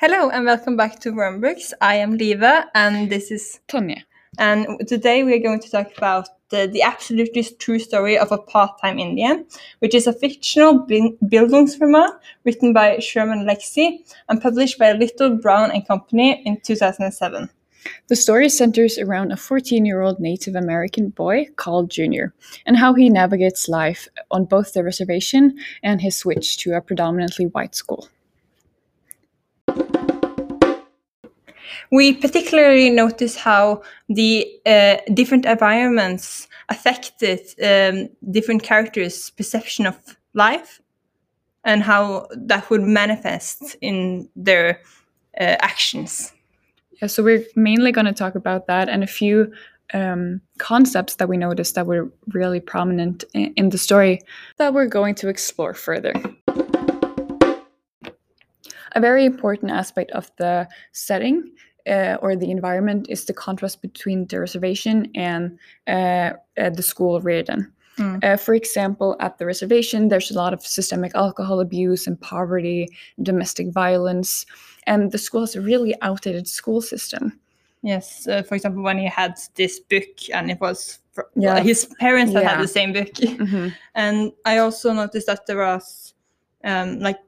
Hello and welcome back to Wormbooks. I am Liva and this is Tonje. and today we are going to talk about the, the absolutely true story of a part-time Indian, which is a fictional Bildungsroman written by Sherman Alexie and published by Little Brown and Company in 2007. The story centers around a 14 year old Native American boy called Junior and how he navigates life on both the reservation and his switch to a predominantly white school. We particularly notice how the uh, different environments affected um, different characters' perception of life and how that would manifest in their uh, actions. Yeah, so we're mainly going to talk about that and a few um, concepts that we noticed that were really prominent in, in the story that we're going to explore further. A very important aspect of the setting uh, or the environment is the contrast between the reservation and uh, uh, the school of Reardan. Mm. Uh, for example, at the reservation, there's a lot of systemic alcohol abuse and poverty, domestic violence, and the school has a really outdated school system. Yes, uh, for example, when he had this book and it was Yeah. his parents that had the same book. Mhm. and I also noticed that there was um, like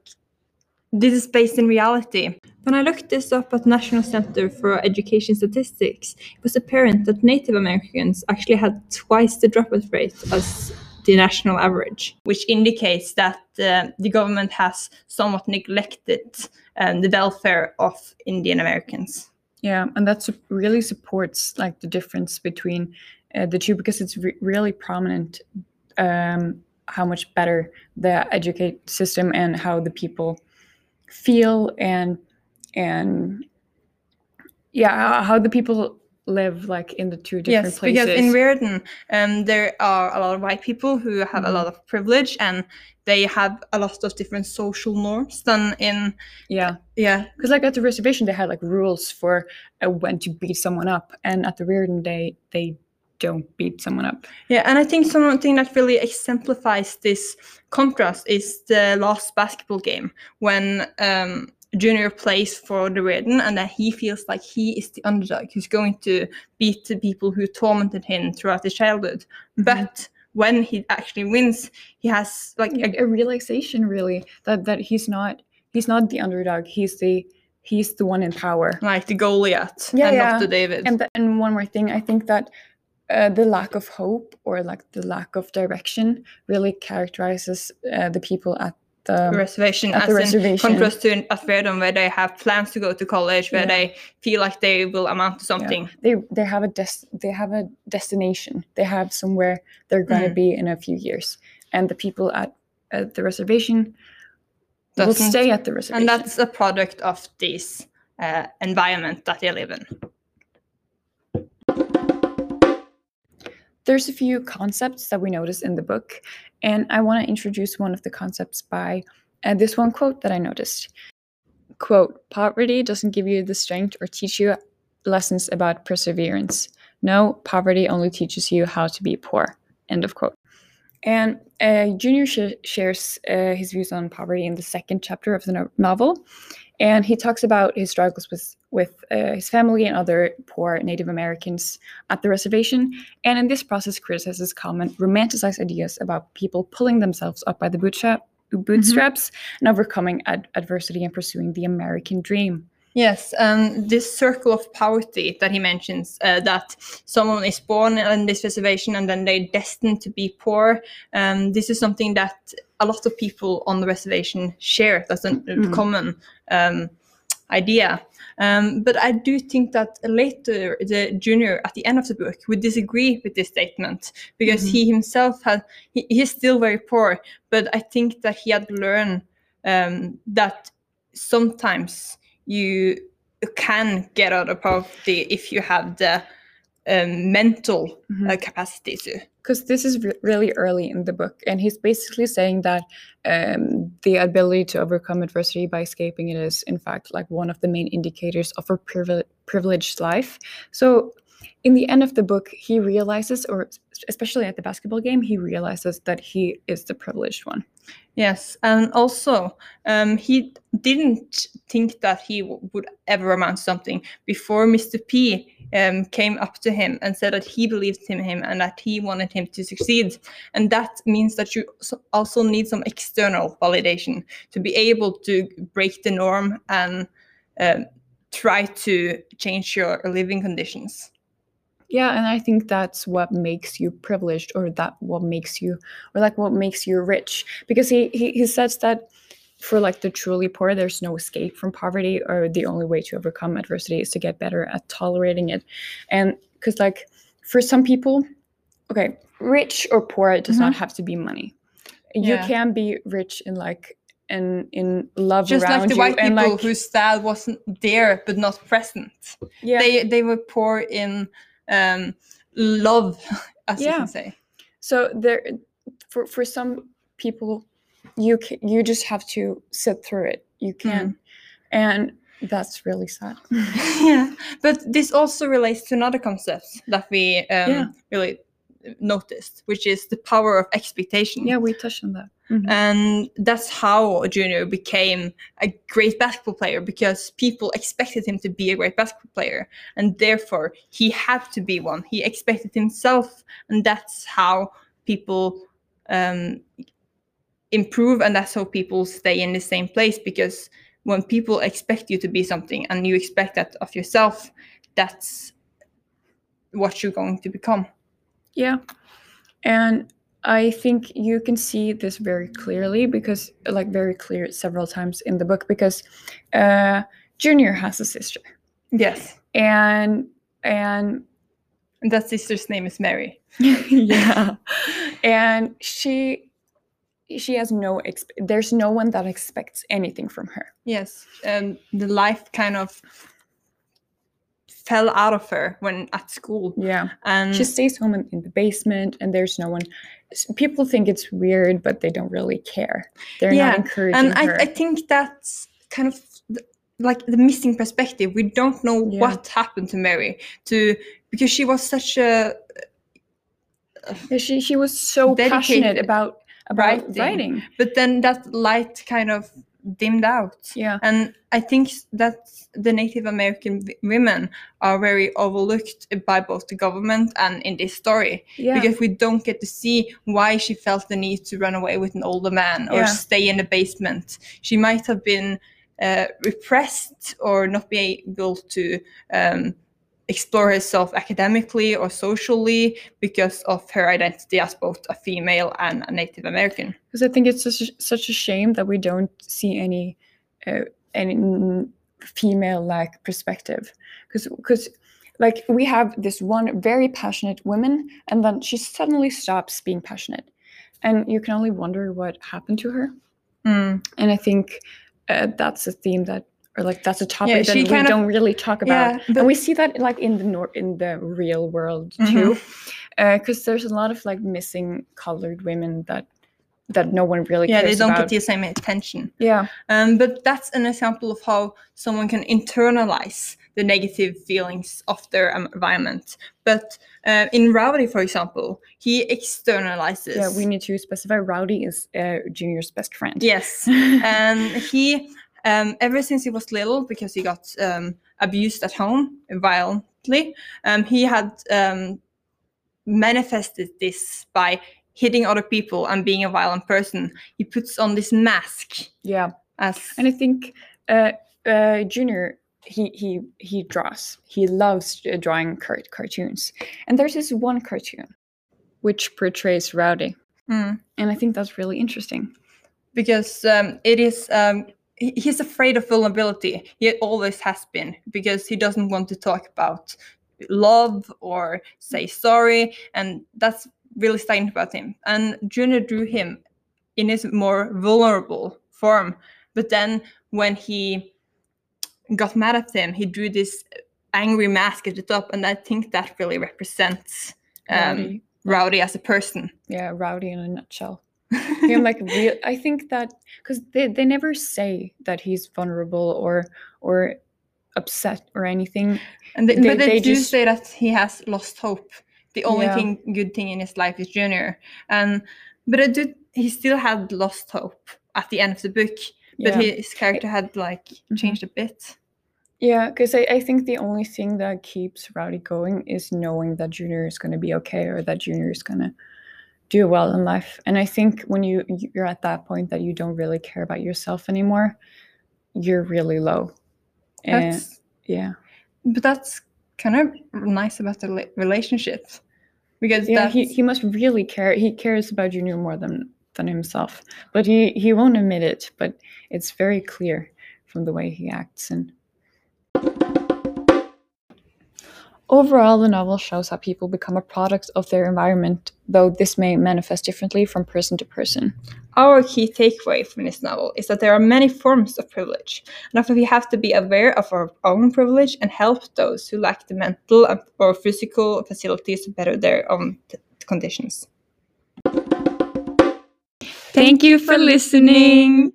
this is based in reality. When I looked this up at National Center for Education Statistics, it was apparent that Native Americans actually had twice the dropout rate as the national average, which indicates that uh, the government has somewhat neglected um, the welfare of Indian Americans. Yeah, and that sup- really supports like the difference between uh, the two because it's re- really prominent um, how much better the educate system and how the people feel and and yeah how- the people live like in the two different yes, places. because in Reardan, um, there are a lot of white people who have a Mhm. lot of privilege and they have a lot of different social norms than in yeah, yeah because like at the reservation they had like rules for uh, when to beat someone up, and at the Reardan they they don't beat someone up. yeah. And I think something that really exemplifies this contrast is the last basketball game when um, Junior plays for the Reardan and that he feels like he is the underdog who's going to beat the people who tormented him throughout his childhood. But when he actually wins, he has like a a, really that that he's not he's not the underdog he's the he's the one in power like the Goliath Yeah, and yeah. not the David. and and one more thing i think that uh, the lack of hope or like the lack of direction really characterizes uh, the people at the reservation, at as the in reservation. contrast to in- at Reardan, where they have plans to go to college, where Yeah. they feel like they will amount to something. they they have a des- they have a destination they have somewhere they're going to Mm. be in a few years and the people at, at the reservation will stay at the reservation And that's a product of this uh, environment that they live in. There's a few concepts that we notice in the book, and I want to introduce one of the concepts by uh, this one quote that I noticed. Quote, poverty doesn't give you the strength or teach you lessons about perseverance. No, poverty only teaches you how to be poor. End of quote. And uh, Junior sh- shares uh, his views on poverty in the second chapter of the no- novel, and he talks about his struggles with with uh, his family and other poor Native Americans at the reservation, and in this process criticizes common romanticized ideas about people pulling themselves up by the bootstrap, bootstraps and overcoming ad- adversity and pursuing the American dream. Yes, and this circle of poverty that he mentions, uh, that someone is born in this reservation and then they're destined to be poor. Um, this is something that a lot of people on the reservation share. That's a a Mhm. common um, idea. Um, but I do think that later the junior at the end of the book would disagree with this statement because Mhm. he himself had he, he's still very poor, but I think that he had learned um, that sometimes you can get out of poverty if you have the um, mental Mhm. uh, capacity to. because this is re- really early in the book and he's basically saying that um, the ability to overcome adversity by escaping it is in fact like one of the main indicators of a privile- privileged life so in the end of the book, he realizes, or especially at the basketball game, he realizes that he is the privileged one. Yes, and also um, he didn't think that he would ever amount to something before Mr. P um, came up to him and said that he believed in him and that he wanted him to succeed. And that means that you also need some external validation to be able to break the norm and um, try to change your living conditions. Yeah, and I think that's what makes you privileged, or that what makes you, or like what makes you rich. Because he he, he says that for like the truly poor, there's no escape from poverty, or the only way to overcome adversity is to get better at tolerating it. And because like for some people, okay, rich or poor, it does not mm-hmm. have to be money. You Yeah. can be rich in like in in love Just like the white people like whose style wasn't there but not present. yeah they they were poor in um love as you can say. So there for for some people you you just have to sit through it. You can. And that's really sad. Yeah. But this also relates to another concept that we um Yeah. really noticed which is the power of expectation. Yeah we touched on that Mhm. and that's how junior became a great basketball player because people expected him to be a great basketball player and therefore he had to be one. He expected himself and that's how people um, improve and that's how people stay in the same place because when people expect you to be something and you expect that of yourself that's what you're going to become. Yeah. And i think you can see this very clearly because like very clear several times in the book because uh junior has a sister. Yes. And and and that sister's name is mary. Yeah. And she she has no exp- there's no one that expects anything from her. Yes, And the life kind of fell out of her when at school, yeah and she stays home in, in the basement and there's no one people think it's weird but they don't really care they're Yeah, not encouraging and I, her I think that's kind of th- like the missing perspective. We don't know Yeah. what happened to Mary to because she was such a she she was so passionate about about writing. writing, but then that light kind of dimmed out. yeah And I think that the Native American w- women are very overlooked by both the government and in this story. yeah because we don't get to see why she felt the need to run away with an older man or Yeah. stay in the basement. She might have been uh, repressed or not be able to um, explore herself academically or socially because of her identity as both a female and a Native American. because I think it's such a, such a shame that we don't see any uh, any female like perspective because because like we have this one very passionate woman and then she suddenly stops being passionate and you can only wonder what happened to her Mm. and I think uh, that's a theme that or like that's a topic that we of- don't really talk about Yeah, and we see that like in the nor- in the real world Mhm. too because there's a lot of like missing colored women that that no one really Yeah, they don't about. get the same attention. yeah Um, but that's an example of how someone can internalize the negative feelings of their um, environment. But uh, in Rowdy, for example, he externalizes. yeah we need to specify rowdy is uh, junior's best friend Yes, and he, um, ever since he was little, because he got um, abused at home violently, um, he had um, manifested this by hitting other people and being a violent person. He puts on this mask yeah as and i think uh, uh, junior he he he draws he loves uh, drawing car- cartoons and there's this one cartoon which portrays rowdy Mm. and i think that's really interesting because um, it is um, he's afraid of vulnerability. He always has been because he doesn't want to talk about love or say sorry and that's really stagnant about him. And junior drew him in his more vulnerable form. But then when he got mad at him he drew this angry mask at the top and i think that really represents um, rowdy. Rowdy as a person. Yeah rowdy in a nutshell him like real i think that because they, they never say that he's vulnerable or or upset or anything. And they, They- but they, they do just- say that he has lost hope. The only Yeah. thing good thing in his life is Junior, and but I do. He still had lost hope at the end of the book, but Yeah. his character had like Mhm. changed a bit. Yeah, because I, I think the only thing that keeps Rowdy going is knowing that Junior is going to be okay or that Junior is going to do well in life. And I think when you you're at that point that you don't really care about yourself anymore, you're really low. And That's yeah, but that's kind of nice about the la- relationship because yeah, that's he, he must really care. He cares about Junior more than than himself, but he he won't admit it. But it's very clear from the way he acts and. Overall, the novel shows how people become a product of their environment, though this may manifest differently from person to person. our key takeaway from this novel is that there are many forms of privilege, and that we have to be aware of our own privilege and help those who lack the mental or physical facilities to better their own conditions. Thank you for listening.